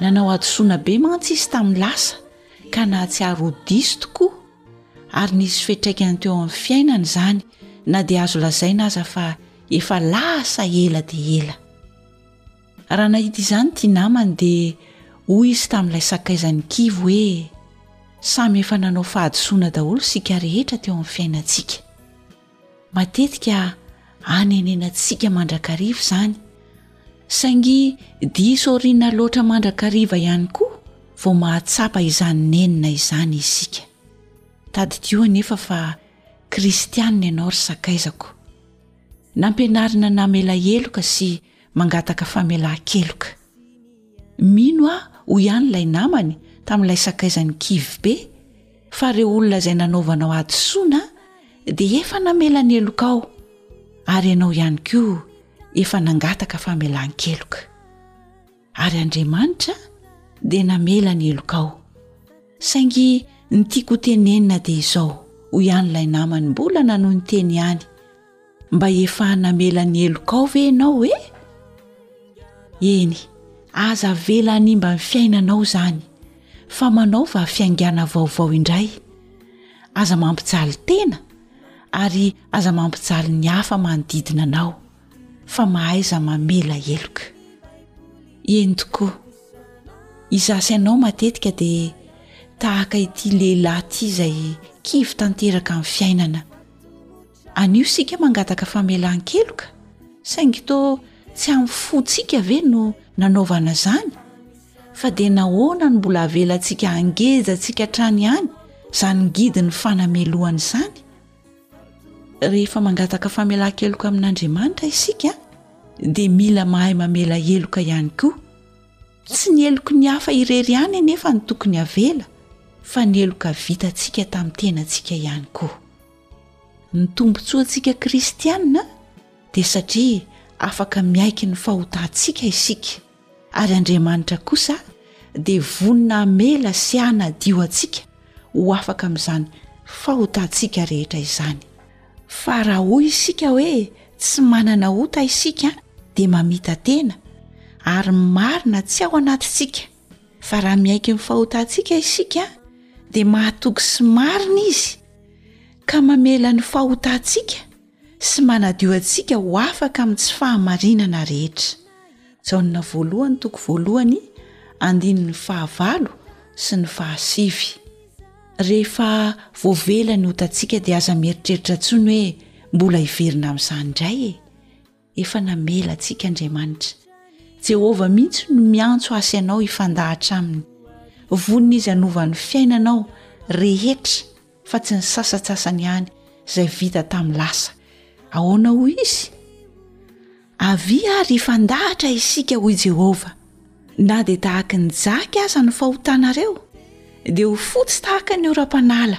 nanao hadisoana be mantsy izy tamin'ny lasa ka nahatsiaro ho diso tokoa ary nisy fetraikany teo amin'ny fiainana izany na dia azo lazaina aza fa efa lasa ela dia ela raha nahita izany tia namany dia hoy izy tamin'ilay sakaizan'ny kivy hoe samy efa nanao fahadisoana daholo isika rehetra teo amin'ny fiainantsika Matetika anenenantsika mandrakariva izany, saingy diso aoriana loatra mandrakariva ihany koa vao mahatsapa izany nenina izany isika. Tadidio anefa fa kristianina ianao ry sakaizako. Nampianarina namela heloka sy mangataka famelan-keloka. Mino aho, hoy ihany ilay namany tamin'ilay sakaizany kivy be, fa ireo olona izay nanaovanao hadisoana dia efa namela ny helokao, ary ianao ihany koa efa nangataka famelan-keloka. Ary Andriamanitra dia namela ny helokao. Saingy ny tiako hotenenina dia izao, hoy ihany ilay namany mbola nanohy niteny ihany, Mba efa namela ny helokao ve ianao e? Eny, aza avela hanimba ny fiainanao izany, fa manaova fiaingàna vaovao indray. Aza mampijaly tena, ary aza mampijaly ny hafa manodidina anao, fa mahaiza mamela heloka. Eny tokoa, izaho sy ianao matetika dia tahaka ity lehilahy ity izay kivy tanteraka amin'ny fiainana. Anio isika mangataka famelan-keloka, saingy toa tsy amin'ny fontsika ve no nanaovana izany? Fa dia nahoana no mbola avelantsika hangejantsika hatrany ihany izany ngidin'ny fanamelohana izany? Rehefa mangataka famelan-keloka amin'Andriamanitra isika, dia mila mahay mamela heloka ihany koa. Tsy ny heloky ny hafa irery ihany anefa no tokony avela, fa ny heloka vitantsika tamin'ny tenantsika ihany koa. Ny tombontsoantsika kristiana dia satria afaka miaiky ny fahotantsika isika, ary Andriamanitra kosa dia vonona hamela sy hanadio antsika ho afaka amin'izany fahotantsika rehetra izany. Fa raha hoy isika hoe tsy manana ota isika dia mamita-tena, ary marina tsy ao anatintsika Fa raha miaiky ny fahotantsika isika, dia mahatoky sy marina Izy, ka mamela ny fahotantsika sy manadio antsika ho afaka amin'ny tsy fahamarinana rehetra. Jaona voalohany toko voalohany andininy fahavalo sy ny fahasivy. Rehefa voavela ny otantsika dia aza mieritreritra intsony hoe mbola hiverina amin'izany indray e! efa namela antsika Andriamanitra. Jehovah mihitsy no miantso hasy anao hifandahatra aminy. Vonona izy hanova ny fiainanao rehetra fa tsy ny sasatsasany ihany izay vita tamin'ny lasa. Ahoana hoy izy? Avia ary hifandahatra isika hoy Jehovah. Na dia tahaka ny jaky aza ny fahotanareo, dia ho fotsy tahaka ny oram-panala.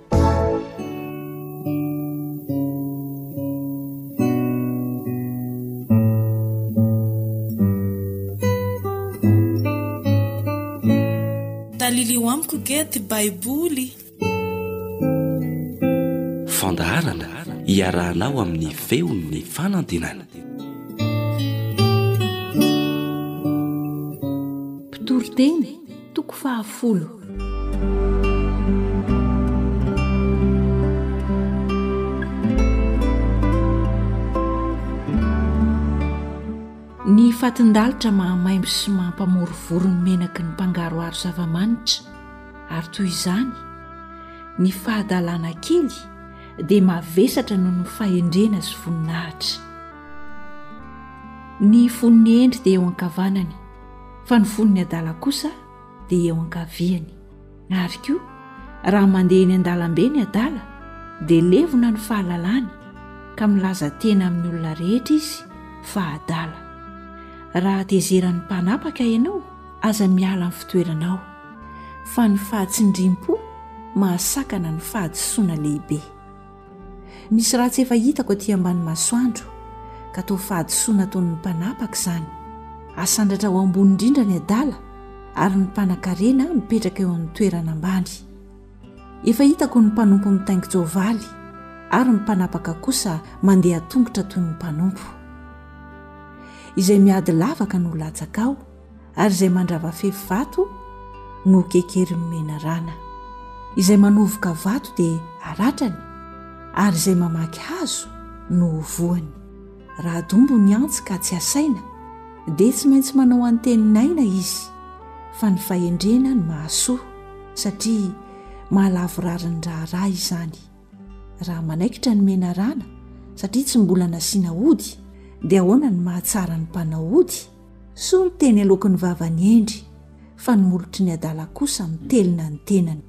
Talilio amiko gie ty Baiboly. Fandaharana iarahanao amin'ny feon'ny fanantenana. Mpitoriteny Toko faha folo. Ny fatin-dalitra mahamaimbo sy mampamorivory ny menaky ny mpangaroharo zava-manitra, ary toy izany, ny fahadalana kely dia mavesatra noho ny fahendrena sy voninahitra. Ny fon'ny hendry dia eo ankavanany. fa ny fon'ny adala kosa dia eo ankaviany ary koa raha mandeha eny an-dalambe ny adala dia levona ny fahalalany ka milaza tena amin'ny olona rehetra izy fa adala raha tezeran'ny mpanapaka ianao aza miala ny fitoeranao fa ny fahatsindrim-po mahasakana ny fahadisoana lehibe Misy ratsy efa hitako aty ambany masoandro ka toa fahadisoana ataon'ny mpanapaka izany. Asandratra ho ambony indrindra ny adala ary ny mpanakarena mipetraka eo amin'ny toerana ambany. Efa hitako ny mpanompo mitaingin-tsoavaly ary ny mpanapaka kosa mandeha an-tongotra toy ny mpanompo. Izay miady lavaka no latsaka ao. ary izay mandrava fefy vato no kekerin'ny menarana. Izay manovoka vato dia aratrany, ary izay mamaky hazo no ho voany. Raha dombo ny antsy ka tsy asaina, dia tsy maintsy manao antenin'aina izy, fa ny fahendrena no mahasoa, satria mahalavorary ny raharaha izany. Raha manaikitra ny menarana, satria tsy mbola nasiana ody, dia ahoana ny mahatsara ny mpanao ody? Soa ny teny aloky ny vavan'i Hendry fa ny molotry ny adala kosa mitelina ny tenany.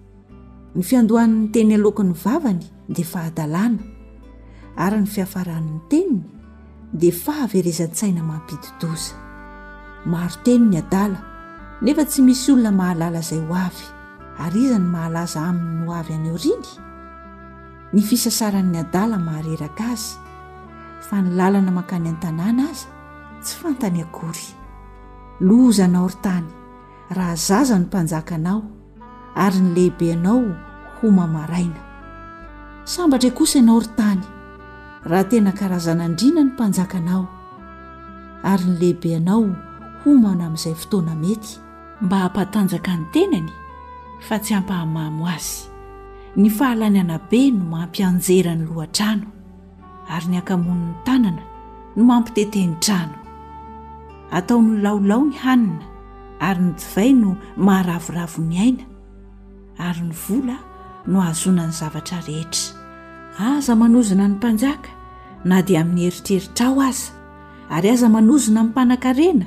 Ny fiandohan'ny teny aloky ny vavany dia fahadalana ary ny fiafaran'ny teniny dia fahaverezan-tsaina mampidi-doza. Maro teny ny adala nefa tsy misy olona mahalala izay ho avy ary iza no mahalaza aminy ny ho avy any aoriany? Ny fisasaran'ny adala mahareraka azy fa ny lalana mankany an-tanàna aza tsy fantany akory. Loza anao ry tany raha zaza ny mpanjaka anao ary ny lehibe anao ho mamaraina. Sambatra kosa ianao ry tany raha tena karazan'andriana ny mpanjaka anao ary ny lehibe anao homana amin'izay fotoana mety mba hampatanjaka ny tenany fa tsy hampahamamo azy. Ny fahalany anabe no mampianjera ny lohatrano. ary ny ankamonin'ny tanana no mampitete ny trano. Ataon'ny laolao ny hanina ary ny divay no maharavoravo ny aina, ary ny vola no hahazoana ny zavatra rehetra. Aza manozona ny mpanjaka na dia amin'ny eritreritrao aza, ary aza manozona ny mpanankarena,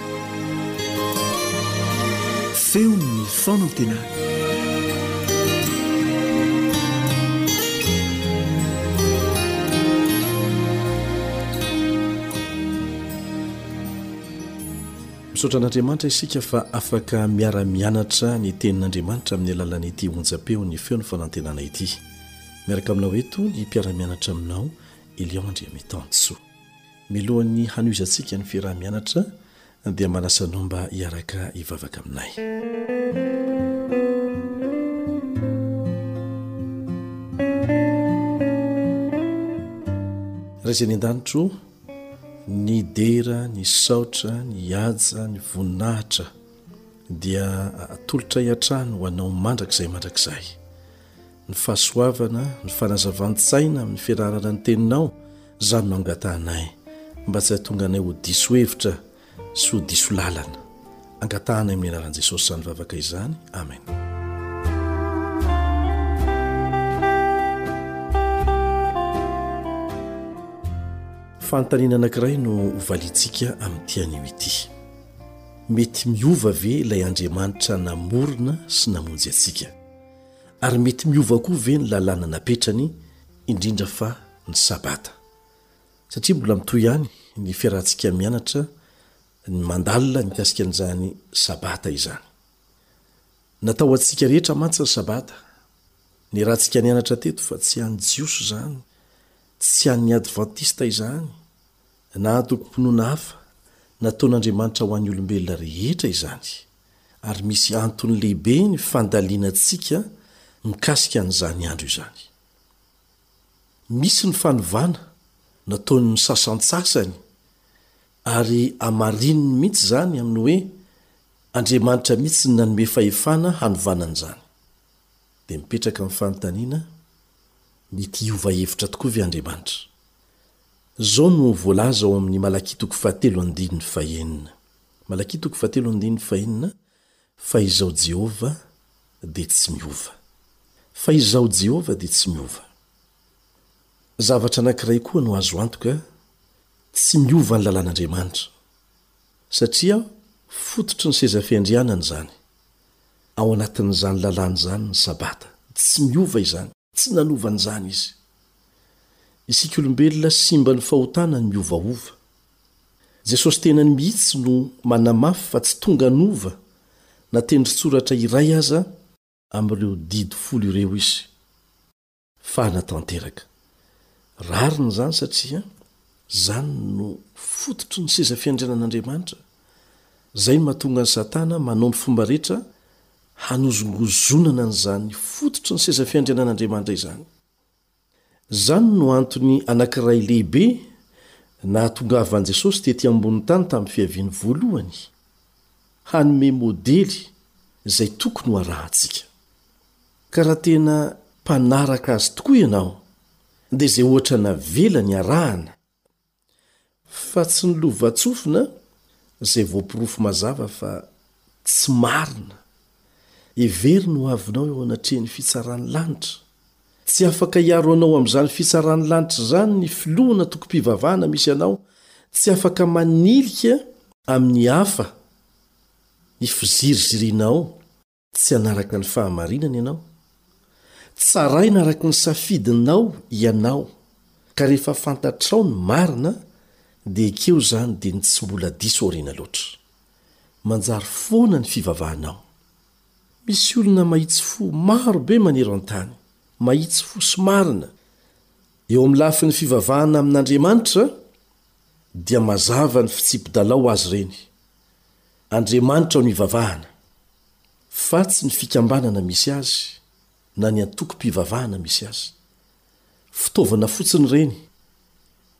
Feon'ny fanantenana. Misaotra an'Andriamanitra isika fa afaka miara-mianatra ny tenin'Andriamanitra amin'ny alalan'ity onjam-peo ny feon'ny fanantenana ity. Miaraka aminao eto ny mpiara-mianatra aminao Elion Andriamitansoa. Milohan'ny hanohizantsika ny fiaraha-mianatra dia manasa anao mba hiaraka hivavaka aminay. Ray izay any an-danitro ô, ny dera, ny saotra, ny haja, ny voninahitra dia atolotray hatrany ho Anao mandrakizay mandrakizay. ny fahasoavana, ny fanazavan-tsaina amin'ny fiararana ny teninao, izany no angatahanay mba tsy hahatonga anay ho diso hevitra sy ho diso lalana. Angatahanay amin'ny anaran'i Jesosy izany vavaka izany. Amen. Fanontaniana anankiray no hovaliantsika amin'ity anio ity. Mety miova ve ilay Andriamanitra namorona sy namonjy antsika? Ary mety miova koa ve ny lalàna napetrany, indrindra fa ny Sabata? Satria mbola mitohy ihany ny fiarahantsika mianatra ny mandalina mikasika an'izany Sabata izany. Natao ho antsika rehetra mantsy ny Sabata. Niarahantsika nianatra teto fa tsy an'ny Jiosy izany, tsy an'ny Advantista izany, na antokom-pinoana hafa nataon'Andriamanitra ho an'ny olombelona rehetra izany. Ary misy antony lehibe ny fandalinantsika mikasika an'izany andro izany. Misy ny fanovana nataon'ny sasantsasany ary hamarininy mihitsy izany amin'ny hoe Andriamanitra mihitsy no nanome fahefana hanovana an'izany. Dia mipetraka ny fanontaniana, mety hiova hevitra tokoa ve Andriamanitra? Izao no voalaza ao amin'ny Malakia toko fahatelo andininy fahenina, Malakia toko fahatelo andininy fahenina Fa izaho Jehovah dia tsy miova. Fa izaho Jehovah dia tsy miova. Zavatra anankiray koa no azo antoka, tsy miova ny lalàn'Andriamanitra, satria fototry ny seza fiandrianany izany. Ao anatin'izany lalàna izany ny Sabata. Tsy miova izany. Tsy nanova an'izany Izy. Isika olombelona simban'ny fahotana no miovaova. Jesosy tenany mihitsy no manamafy fa tsy tonga hanova na tendron-tsoratra iray aza amin'ireo Didy Folo ireo Izy, fa hanatanteraka. Rariny izany satria izany no fototry ny seza fiandrianan'Andriamanitra. Izay no mahatonga an'i Satana manao ny fomba rehetra hanozongozonana an'izany fototry ny seza fiandrianan'Andriamanitra izany. Izany no antony anankiray lehibe nahatongavan'i Jesosy tetỳ ambonin'ny tany tamin'ny fiaviany voalohany, hanome modely izay tokony ho arahantsika. Ka raha tena mpanaraka azy tokoa ianao, dia izay ohatra navelany arahana. Fa tsy ny lovantsofina izay voaporofo mazava fa tsy marina. Heveriny ho avinao eo anatrehan'ny fitsaran'ny lanitra. Tsy afaka hiaro anao amin'izany fitsaran'ny lanitra izany ny filohan'antokom-pivavahana misy anao, tsy afaka manilika amin'ny hafa ny fizirizirianao, Tsy hanaraka ny fahamarinana ianao. Tsaraina araka ny safidinao ianao, ka rehefa fantatrao ny marina, dia ekeo izany dia ny tsy mbola diso aoriana loatra. Manjary foana ny fivavahanao. Misy olona mahitsy fo maro be maneran an-tany, mahitsy fo sy marina. Eo amin'ny lafiny fivavahana amin'Andriamanitra, dia mazava ny fitsipi-dalao azy ireny. Andriamanitra ao nivavahana, fa tsy ny fikambanana misy azy na ny antokom-pivavahana misy azy. Fitaovana fotsiny ireny,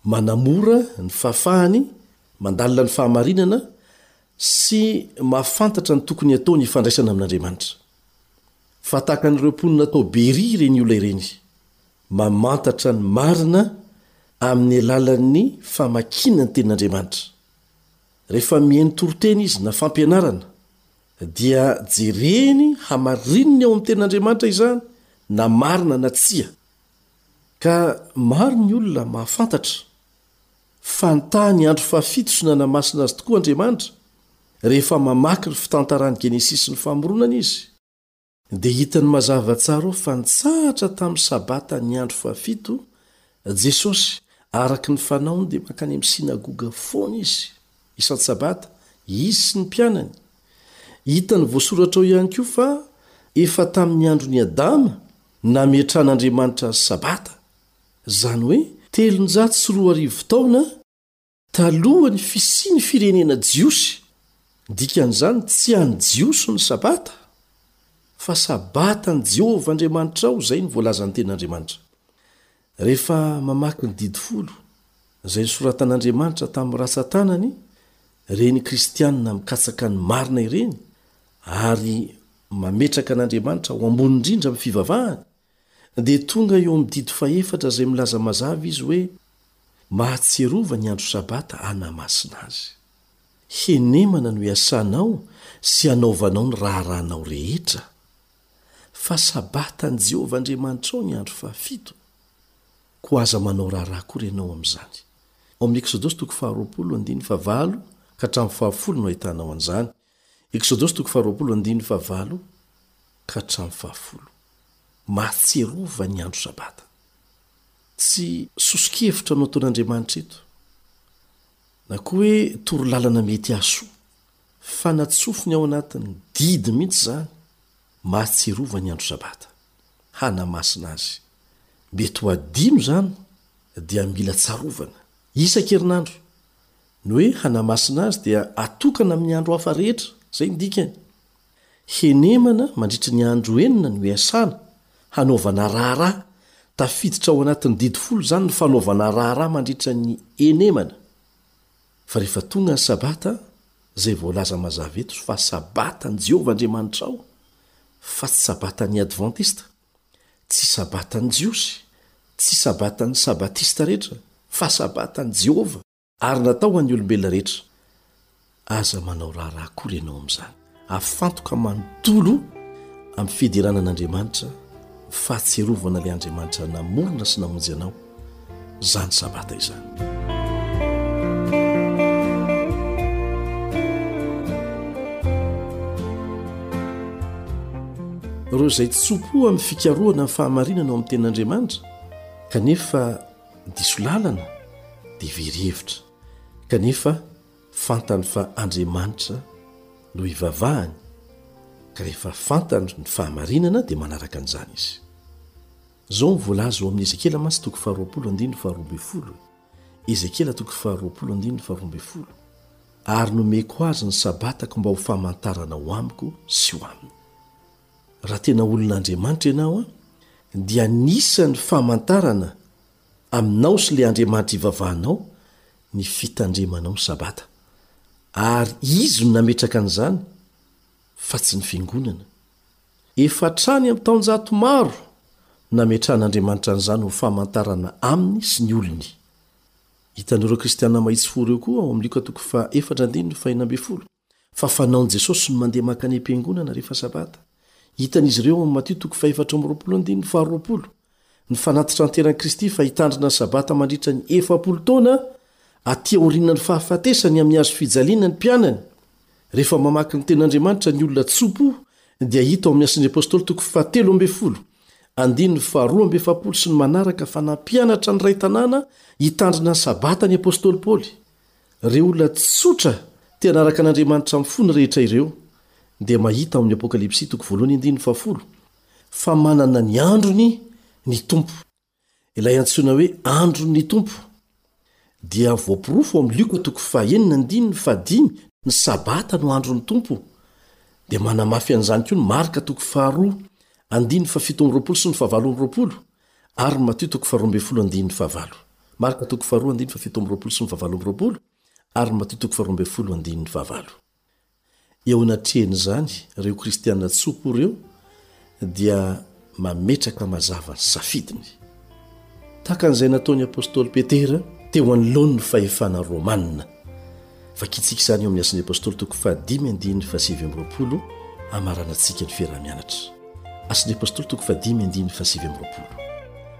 manamora ny fahafahany mandalina ny fahamarinana sy mahafantatra ny tokony hatao ny ifandraisana amin'Andriamanitra. Fa tahaka an'ireo mponina tao Beria ireny olona ireny, mamantatra ny marina amin'ny alalan'ny famakiana ny Tenin'Andriamanitra. Rehefa mihaino toriteny izy na fampianarana, dia jereny hamarininy ao amin'ny Tenin'Andriamanitra izany na marina na tsia. Ka maro ny olona mahafantatra fa nitaha ny andro fahafito sy nanamasina azy tokoa Andriamanitra, rehefa mamaky ny fitantaran'ny Genesisy ny famoronana izy. Dia hitany mazava tsara ao fa nitsahatra tamin'ny Sabata ny andro fahafito Jesosy, araka ny fanaony dia mankany amin'ny synagoga foana izy, isan-tsabata, izy sy ny mpianany. Hitany voasoratra ao ihany koa fa efa tamin'ny andron'i Adama nametrahan'Andriamanitra ny Sabata, izany hoe telonjato sy roa arivo taona, Talohan'ny fisian'ny firenena jiosy, dikan'izany tsy an'ny Jiosy ny Sabata, fa Sabatan'i Jehovah Andriamanitrao izay no voalazan'ny Tenin'Andriamanitra. Rehefa mamaky ny Didy Folo, izay nosoratan'Andriamanitra tamin'ny ratsan-tanany, ireny Kristianina mikatsaka ny marina ireny, ary mametraka an'Andriamanitra ho ambony indrindra amin'ny fivavahany, Dia tonga eo amin'ny didy fahefatra izay milaza mazava izy hoe, Mahatsiarova ny andro Sabata hanamasina azy. Henemana no iasanao sy anaovanao ny raharahanao rehetra. Fa Sabatan'i Jehovah Andriamanitrao ny andro fahafito. Koa aza manao raharaha akory ianao amin'izany. Ao amin'ny Eksodosy toko faharoapolo, andininy fahavalo ka hatramin'ny fahafolo no ahitanao an'izany. Eksodosy toko faharoapolo andininy fahavalo ka hatramin'ny fahafolo. Mahatsiarova ny andro Sabata. Tsy soso-kevitra no ataon'Andriamanitra eto, na koa hoe toro lalana mety hahasoa, fa natsofony ao anatin'ny didy mihitsy izany, mahatsiarova ny andro Sabata, hanamasina azy. Mety ho adino izany dia mila tsarovana, isan-kerinandro, Ny hoe hanamasina azy dia atokana amin'ny andro hafa rehetra, izay ny dikany. Henemana mandritry ny andro enina no iasana, hanaovana raharaha, tafiditra ao anatin'ny didy folo izany ny fanaovana raharaha mandritra ny henemana. Fa rehefa tonga ny sabata, izay voalaza mazava eto fa sabatan'i Jehovah Andriamanitrao, fa tsy sabatan'ny advantista, tsy sabatan'ny jiosy, tsy sabatan'ny sabatista rehetra, fa sabatan'i Jehovah, Ary natao ho an'ny olombelona rehetra. Aza manao raharaha akory ianao amin'izany. Afantoka manontolo amin'ny fiderana an'Andriamanitra, ny fahatsiarovana ilay Andriamanitra namorona sy namonjy anao, izany sabata izany. Ireo izay tso-po amin'ny fikarohana ny fahamarinana ao amin'ny tenin'Andriamanitra, kanefa diso lalana dia very hevitra kanefa fantany fa Andriamanitra no hivavahany ka rehefa fantany ny fahamarinana dia manaraka an'izany izy. Izao no voalaza ao amin'ny Ezekiela mantsy toko faharoapolo andininy faharoa ambin'ny folo. Ezekiela toko faharoapolo andininy faharoa ambin'ny folo. Ary nomeko azy ny sabatako mba ho famantarana ho amiko sy ho aminy. Raha tena olon'Andriamanitra ianao an, dia anisan'ny famantarana aminao sy ilay Andriamanitra ivavahanao ny fitandremanao ny Sabata. Ary Izy no nametraka an'izany fa tsy ny fiangonana. Efa hatrany amin'ny taonjato maro no nametrahan'Andriamanitra an'izany ho famantarana Aminy sy ny olony. Hitan'ireo kristiana mahitsy fo ireo koa ao amin'ny Lioka toko faha efatra andininy fahenina ambin'ny folo. Fa fanaon'i Jesosy ny mandeha mankany am-piangonana rehefa Sabata. Hitan'izy ireo ao amin'ny Matio toko fahefatra amby roapolo andininy faharoapolo ny fanatitranteran'i Kristy fa hitandrina ny Sabata mandritra ny efapolo taona aty aorianan'ny fahafatesany amin'ny hazo fijaliana ny mpianany. Rehefa mamaky ny Tenin'Andriamanitra ny olona tso-po dia hita ao amin'ny Asan'ny Apostoly toko fahatelo ambin'ny folo andininy faharoa amby efapolo sy ny manaraka fa nampianatra ny iray tanàna hitandrina ny Sabata ny Apostoly Paoly. Ireo olona tsotra te hanaraka an'Andriamanitra amin'ny fony rehetra ireo dia mahita ao amin'ny Apokalypsy toko voalohany andininy fahafolo fa manana ny androny ny Tompo. Ilay antsoina hoe andron'ny Tompo dia voaporofo ao amin'ny Lioka toko fahenina andininy fahadimy, ny Sabata no andron'ny Tompo, dia manamafy an'izany koa ny Marka toko faharoa andininy fahafito amby roapolo sy ny fahavalo amby roapolo. Ary Matio toko faharoa ambin'ny folo andininy fahavalo. Marka toko faharoa andininy fahafito amby roapolo sy ny fahavalo amby roapolo ary Matio toko faharoa ambin'ny folo andininy fahavalo. Eo anatrehan'izany, ireo kristiana tso-po ireo dia mametraka mazava ny safidiny. Tahaka an'izay nataon'ny apostoly Petera teo anoloan'ny fahefana romanina, Vakintsika izany ao amin'ny Asan'ny Apostoly toko fahadimy andininy fahasivy amby roapolo hamaranantsika ny fiaraha-mianatra. Asan'ny Apostoly toko fahadimy andininy fahasivy amby roapolo.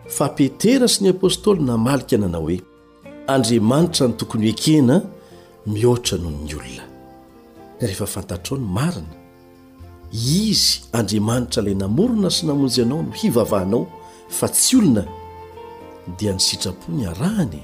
Fa Petera sy ny Apostoly namalika nanao hoe, Andriamanitra no tokony hoekena mihoatra noho ny olona. Ka rehefa fantatrao ny marina, Izy, Andriamanitra ilay namorona sy namonjy anao no hivavahanao fa tsy olona, dia ny sitrapo ny arahany e!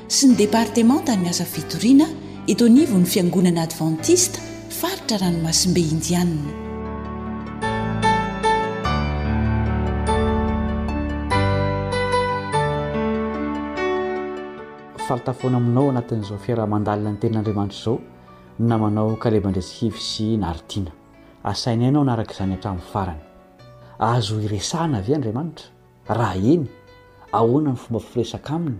sy ny departemantan'ny asa fitoriana eto anivon'ny Fiangonana Advantista faritra Ranomasimbe Indianina. Fanta foana aminao anatin'izao fiaraha-mandalina ny tenin'Andriamanitra izao ny namanao Kaleb Andriatsihivy sy Naritiana. Asainay ianao hanaraka izany hatramin'ny farany. Azo iresahana ve Andriamanitra? Raha eny, ahoana ny fomba firesaka aminy?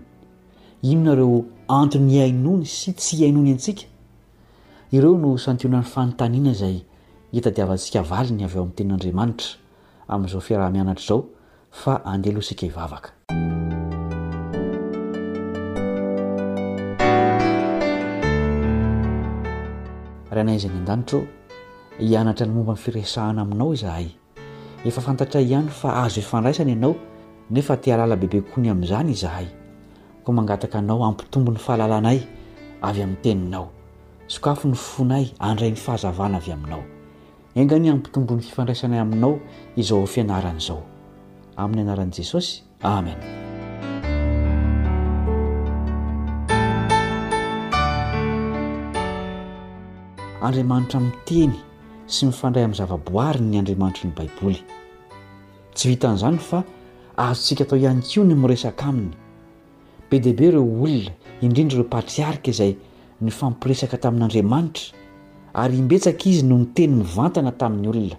Inona ireo antony hihainoany sy tsy hihainoany antsika? Ireo no santionan'ny fanontaniana izay hitadiavantsika valiny avy ao amin'ny Tenin'Andriamanitra amin'izao fiaraha-mianatra izao fa andeha aloha isika hivavaka. Rainay izay any an-danitra ô, hianatra ny momba ny firesahana aminao izahay. Efa fantatray ihany fa azo ifandraisana ianao nefa te hahalala bebe koa ny amin'izany izahay. Koa mangataka anao hampitombo ny fahalalanay avy amin'ny teninao. Sokafy ny fonay handray ny fahazavana avy aminao. Enga anie hampitombo ny fifandraisanay aminao izao fianarana izao. Amin'ny anaran'i Jesosy. Amen. Andriamanitra miteny sy mifandray amin'ny zavaboariny ny Andriamanitry ny Baiboly. Tsy vitan'izany fa azontsika atao ihany koa ny miresaka aminy. Be dia be ireo olona, indrindra ireo patriarika izay nifampiresaka tamin'Andriamanitra, ary imbetsaka izy no niteny mivantana tamin'ny olona.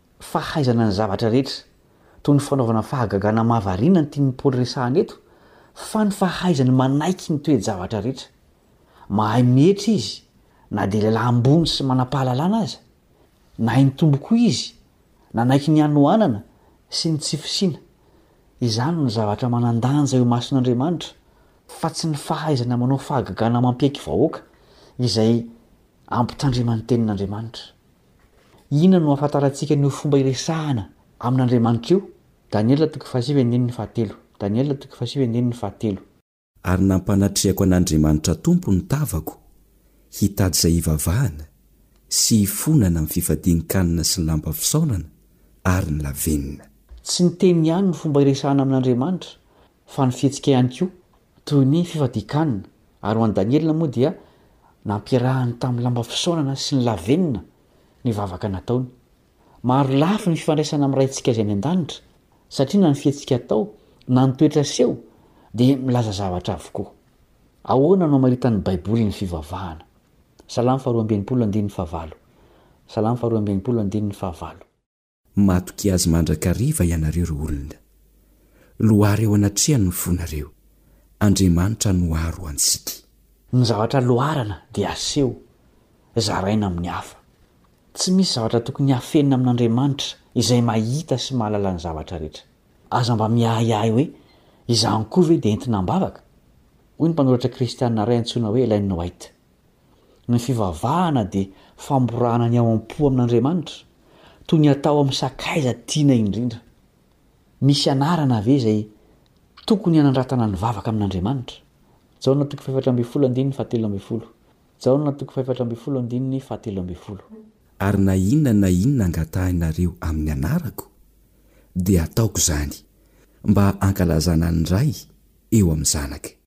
fahaizana ny zavatra rehetra, toy ny fanaovana fahagagana mahavariana ny tian'i Paoly resahana eto, fa ny fahaizany manaiky ny toe-javatra rehetra. Mahay mihetra izy, na dia lehilahy ambony sy manam-pahalalana aza. Nahay nitombo koa izy, nanaiky ny hanoanana sy ny tsy fisiana. Izany no zavatra manan-danja eo imason'Andriamanitra, fa tsy ny fahaizana manao fahagagana mampiaiky vahoaka, izay ampitandreman'ny Tenin'Andriamanitra. Inona no ahafantarantsika an'io fomba iresahana amin'Andriamanitra io? Daniela toko fahasivy andininy fahatelo. Daniela toko fahasivy andininy fahatelo. Ary nampanatrehako an'Andriamanitra Tompo ny tavako, hitady izay hivavahana, sy hifonana amin'ny fifadian-kanina sy ny lamba fisaorana, ary ny lavenona. Tsy ny teny ihany no fomba iresahana amin'Andriamanitra, fa ny fihetsika ihany koa, toy ny fifadian-kanina, ary ho an'i Daniela moa dia nampiarahany tamin'ny lamba fisaonana sy ny lavenona ny vavaka nataony. Maro lafy ny fifandraisana amin'ny Raintsika Izay any An-danitra, satria na ny fihetsika atao, na ny toetra aseho dia milaza zavatra avokoa. Ahoana no amaritan'ny Baiboly ny fivavahana? Salamo faharoa amby enimpolo andininy fahavalo Salamo faharoa amby enimpolo andininy fahavalo. Matokia Azy mandrakariva ianareo ry olona. Loharo eo anatrehany ny fonareo. Andriamanitra no aro antsika. Ny zavatra loharana dia aseho, zaraina amin'ny hafa. Tsy misy zavatra tokony hafenina amin'Andriamanitra izay mahita sy mahalala ny zavatra rehetra. Aza mba miahiahy hoe, Izany koa ve dia entina am-bavaka? hoy ny mpanoratra kristiana iray antsoina hoe Ellen White. Ny fivavahana dia famborahana ny ao am-po amin'Andriamanitra, toy ny atao amin'ny sakaiza tiana indrindra. Misy anarana ve izay tokony hanandratana ny vavaka amin'Andriamanitra? Jaona toko fahefatra ambin'ny folo andininy fahatelo ambin'ny folo Jaona toko fahefatra ambin'ny folo andininy fahatelo ambin'ny folo. Ary na inona na inona angatahinareo amin'ny anarako, dia ataoko izany, mba hankalazana ny Ray eo amin'ny Zanaka.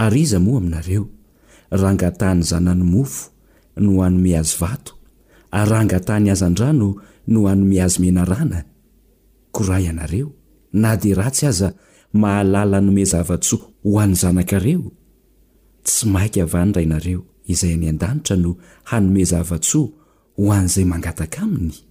Ary iza moa aminareo, raha angataha ny zanany mofo, no hanome azy vato? ary raha angataha ny hazandrano no hanome azy menarana? Koa raha ianareo, na dia ratsy aza, mahalala hanome zava-tsoa ho an'ny zanakareo? tsy maika va ny Rainareo izay any an-danitra no hanome zava-tsoa ho an'izay mangataka Aminy?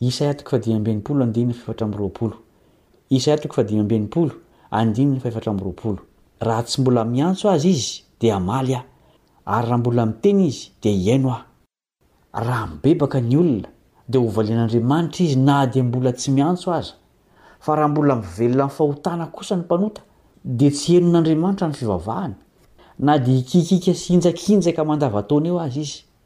Isaia toko fahadimy amby enimpolo andininy fahefatra amby roapolo Isaia toko fahadimy amby enimpolo andininy fahefatra amby roapolo Raha tsy mbola miantso azy izy, dia hamaly aho, ary raha mbola miteny izy, dia hihaino aho. Raha mibebaka ny olona, dia hovalian'Andriamanitra izy na dia mbola tsy miantso aza, fa raha mbola mivelona amin'ny fahotana kosa ny mpanota, dia tsy henon'Andriamanitra ny fivavahany, na dia hikiakiaka sy hinjakinjaka mandavantaona eo aza izy.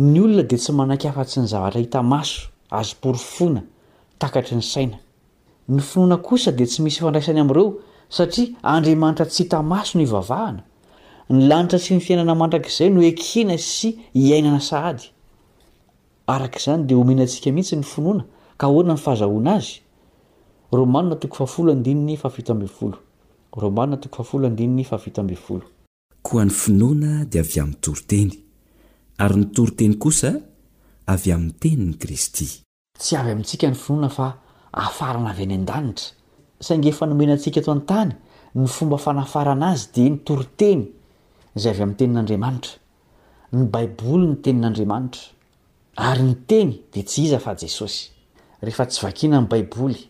Ny olona dia tsy manaiky afa-tsy ny zavatra hita maso, azo porofoina, takatry ny saina. Ny finoana kosa dia tsy misy ifandraisany amin'ireo, satria andriamanitra tsy hita maso no ivavahana. Ny lanitra sy ny fiainana mandrakizay no ekena sy iainana sahady. Araka izany dia omena antsika mihitsy ny finoana, ka ahoana ny fahazahoana azy? Romanina toko fahafolo andininy fahafito ambin'ny folo Romanina toko fahafolo andininy fahafito ambin'ny folo. Koa ny finoana dia avy amin'ny toriteny, ary ny toriteny kosa avy amin'ny tenin'i Kristy. Tsy avy amintsika ny finoana fa hafarana avy any an-danitra, saingy efa nomena antsika eto an-tany ny fomba fanafarana azy dia ny toriteny izay avy amin'ny tenin'Andriamanitra. Ny Baiboly no tenin'Andriamanitra, ary ny teny dia tsy iza fa Jesosy. Rehefa tsy vakiana ny Baiboly,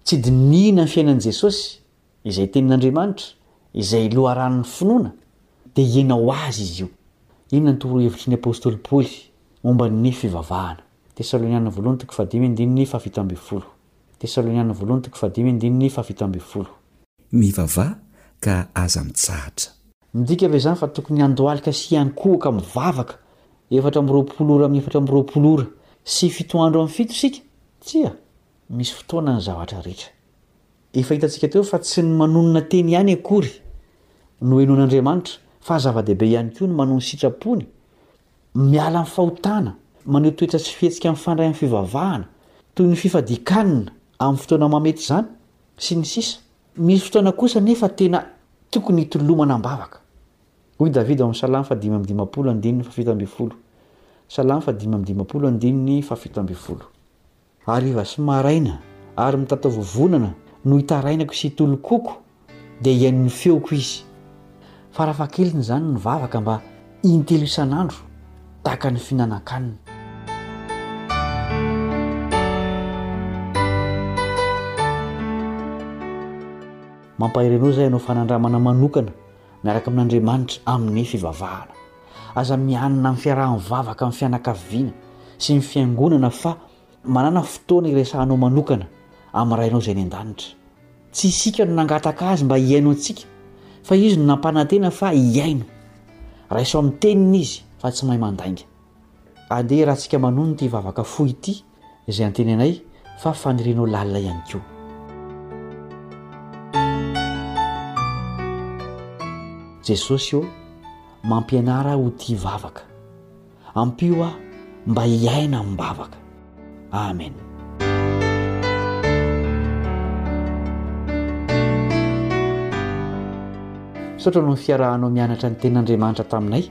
tsy dinihina ny fiainan'i Jesosy, Izay tenin'Andriamanitra, izay loharanon'ny finoana, dia hiaina ho azy izy io. Inona no torohevitry ny apostoly Paoly momba ny fivavahana? Tesalonianina Voalohany toko fahadimy andininy fahafito ambin'ny folo Tesalonianina Voalohany toko fahadimy andininy fahafito ambin'ny folo. Mivavaha ka aza mitsahatra. Midika ve izany fa tokony handohalika sy hiankohoka mivavaka efatra amby roapolo ora amin'ny efatra amby roapolo ora sy fito andro amin'ny fito isika? Tsia. Misy fotoana ny zavatra rehetra. Efa hitantsika teo fa tsy ny manonona teny ihany akory no henoin'Andriamanitra fa zava-dehibe ihany koa ny manohy ny sitrapony, miala amin'ny fahotana, maneho toetra sy fihetsika mifandray amin'ny fivavahana, toy ny fifadian-kanina amin'ny fotoana mahamety izany, sy ny sisa Misy fotoana kosa anefa tena tokony hitolomana am-bavaka. Hoy Davida ao amin'ny Salamo faha dimy amby dimampolo andininy fahafito ambin'ny folo, Salamo faha dimy amby dimampolo andininy fahafito ambin'ny folo. Hariva sy maraina ary mitatavovonana no itarainako sy itolokoko dia hihainon'ny feoko izy. Farafahakeliny izany ny vavaka mba intelo isan'andro tahaka ny fihinanan-kanina. Mampahery anao izay hanao fanandramana manokana miaraka amin'Andriamanitra amin'ny fivavahana. Aza mianina amin'ny fiaraha-mivavaka amin'ny fianakaviana sy ny Fiangonana fa manàna fotoana iresahanao manokana amin'ny Rainao izay any An-danitra. Tsy isika no nangataka Azy mba hihaino antsika fa Izy no nampanantena fa hihaino. Raiso amin'ny Teniny Izy fa tsy mahay mandainga. Andeha iarahantsika manono ity vavaka fohy ity izay antenainay fa fanirianao lalina ihany koa. Jesosy ô, mampianara ahy ho tia vavaka. Ampio aho mba hiaina amim-bavaka. Amen. Misaotra noho ny fiarahanao mianatra ny Tenin'Andriamanitra taminay.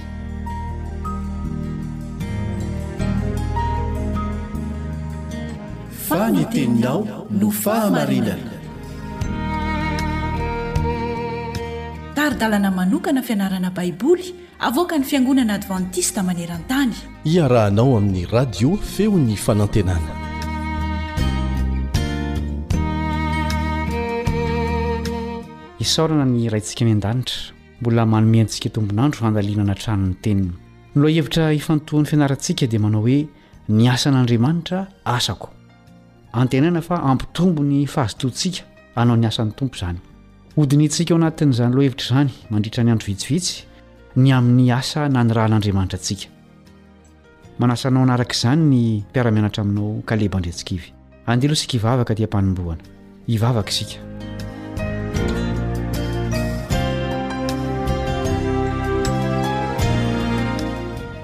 Fa ny teninao no fahamarinana. Tari-dalana manokana fianarana Baiboly avoakan'ny Fiangonana Advantista maneran-tany. Iarahanao amin'ny Radio Feon'ny Fanantenana. Isaorana ny Raintsika any An-danitra. Mbola manome antsika tombon'andro handalinana hatrany ny teniny. Ny lohahevitra ifantohan'ny fianarantsika dia manao hoe ny asan'Andriamanitra asako. Antenaina fa hampitombo ny fahazotoantsika hanao ny asan'ny Tompo izany. Hodinihintsika ao anatin'izany lohahevitra izany mandritra ny andro vitsivitsy ny amin'ny asa nanirahan'Andriamanitra antsika. Manasa anao hanaraka izany ny mpiara-mianatra aminao Kaleba Andriantsikivy. Andeha aloha isika hivavaka aty am-panombohana. Hivavaka isika.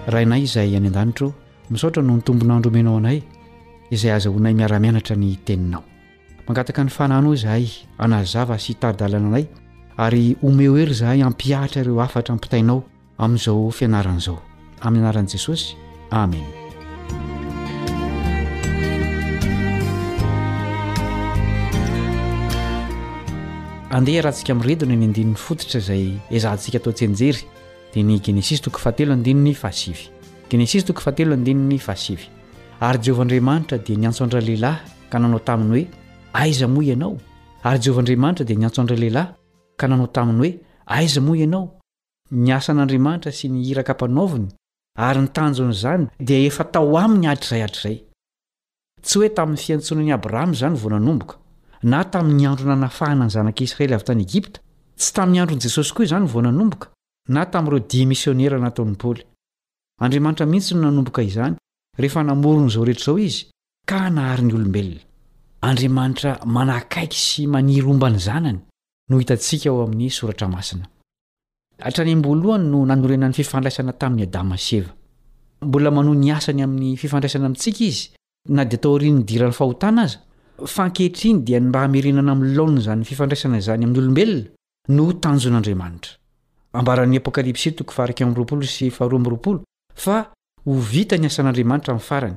Rainay izay any an-danitra ô, misaotra noho ny tombon'andro omenao anay izay azahoanay miara-mianatra ny teninao. Mangataka ny fananao izahay hanazava sy hitari-dalana anay ary omeo hery izahay hampihatra ireo hafatra ampitainao amin'izao fianarana izao. Amin'ny anaran'i Jesosy, amena. Andeha hiarahantsika miredona ny andininy fototra izay ezahantsika atao tsianjery, dia ny Genesisy toko fahatelo andininy fahasivy. Genesisy toko fahatelo andininy fahasivy. Ary Jehovah Andriamanitra dia niantso an-dralehilahy ka nanao taminy hoe, Aiza moa ianao? Ary Jehovah Andriamanitra dia niantso an-dralehilahy ka nanao taminy hoe, Aiza moa ianao? Ny asan'Andriamanitra sy ny iraka ampanaoviny ary ny tanjon'izany dia efa tao aminy hatrizay hatrizay. Tsy hoe tamin'ny fiantsonan'i Abrahama izany vao nanomboka, na tamin'ny andro nanafahana ny zanak'i Israely avy tany Egypta, tsy tamin'ny andron'i Jesosy koa izany vao nanomboka, na tamin'ireo dia misionera nataon'i Paoly. Andriamanitra mihitsy no nanomboka izany rehefa namorona izao rehetra izao Izy ka nahary ny olombelona. Andriamanitra manakaiky sy maniry homba ny Zanany. no hitantsika ao amin'ny Soratra Masina. Hatrany am-boalohany no nanorenany fifandraisana tamin'i Adama sy Eva. Mbola manohy ny asany amin'ny fifandraisana amintsika izy, na dia taorian'ny nidiran'ny fahotana aza, fa ankehitriny dia ny mba hamerenana amin'ny laoniny izany fifandraisana izany amin'ny olombelona no tanjon'Andriamanitra. Ambaran'ny Apokalypsy toko faha iraika amby roapolo sy faharoa amby roapolo fa Ho vita ny asan'Andriamanitra amin'ny farany,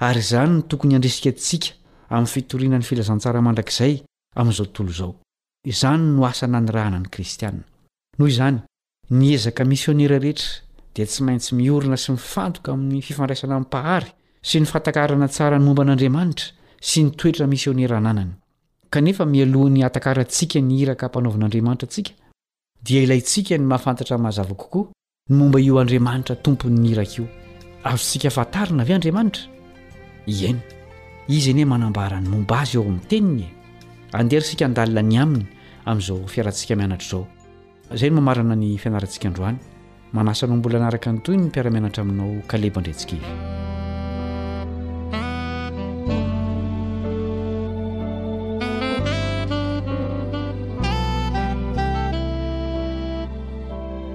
ary izany no tokony handrisika antsika amin'ny fitoriana ny filazantsara mandrakizay amin'izao tontolo izao. Izany no asa nanirahana ny Kristianina. Noho izany, ny ezaka misionera rehetra dia tsy maintsy miorina sy mifantoka amin'ny fifandraisana amin'ny Mpahary sy ny fahatakarana tsara ny momba an'Andriamanitra sy ny toetra misionera ananany. Kanefa, mialohan'ny hahatakarantsika ny iraka ampanaovin'Andriamanitra antsika, dia ilaintsika ny mahafantatra mazava kokoa Ny momba io Andriamanitra Tompon'ny iraka io, azontsika fantarina ve Andriamanitra? Ieny. Izy anie manambara ny momba Azy ao amin'ny Teniny e! Andeha ary isika handalina ny Aminy amin'izao fiarantsika mianatra izao. Izay no mamarana ny fianarantsika androany. Manasa anao mbola hanaraka ny tohiny ny mpiara-mianatra aminao Kaleba Andriantsikivy.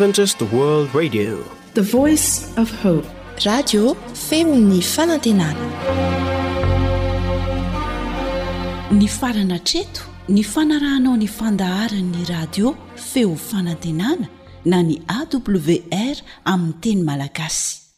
Adventist World Radio. The Voice of Hope. Radio Femon'ny Fanantenana. Ny farana treto ny fanarahanao ny fandaharan'ny radio Feo Fanantenana na ny AWR amin'ny teny Malagasy.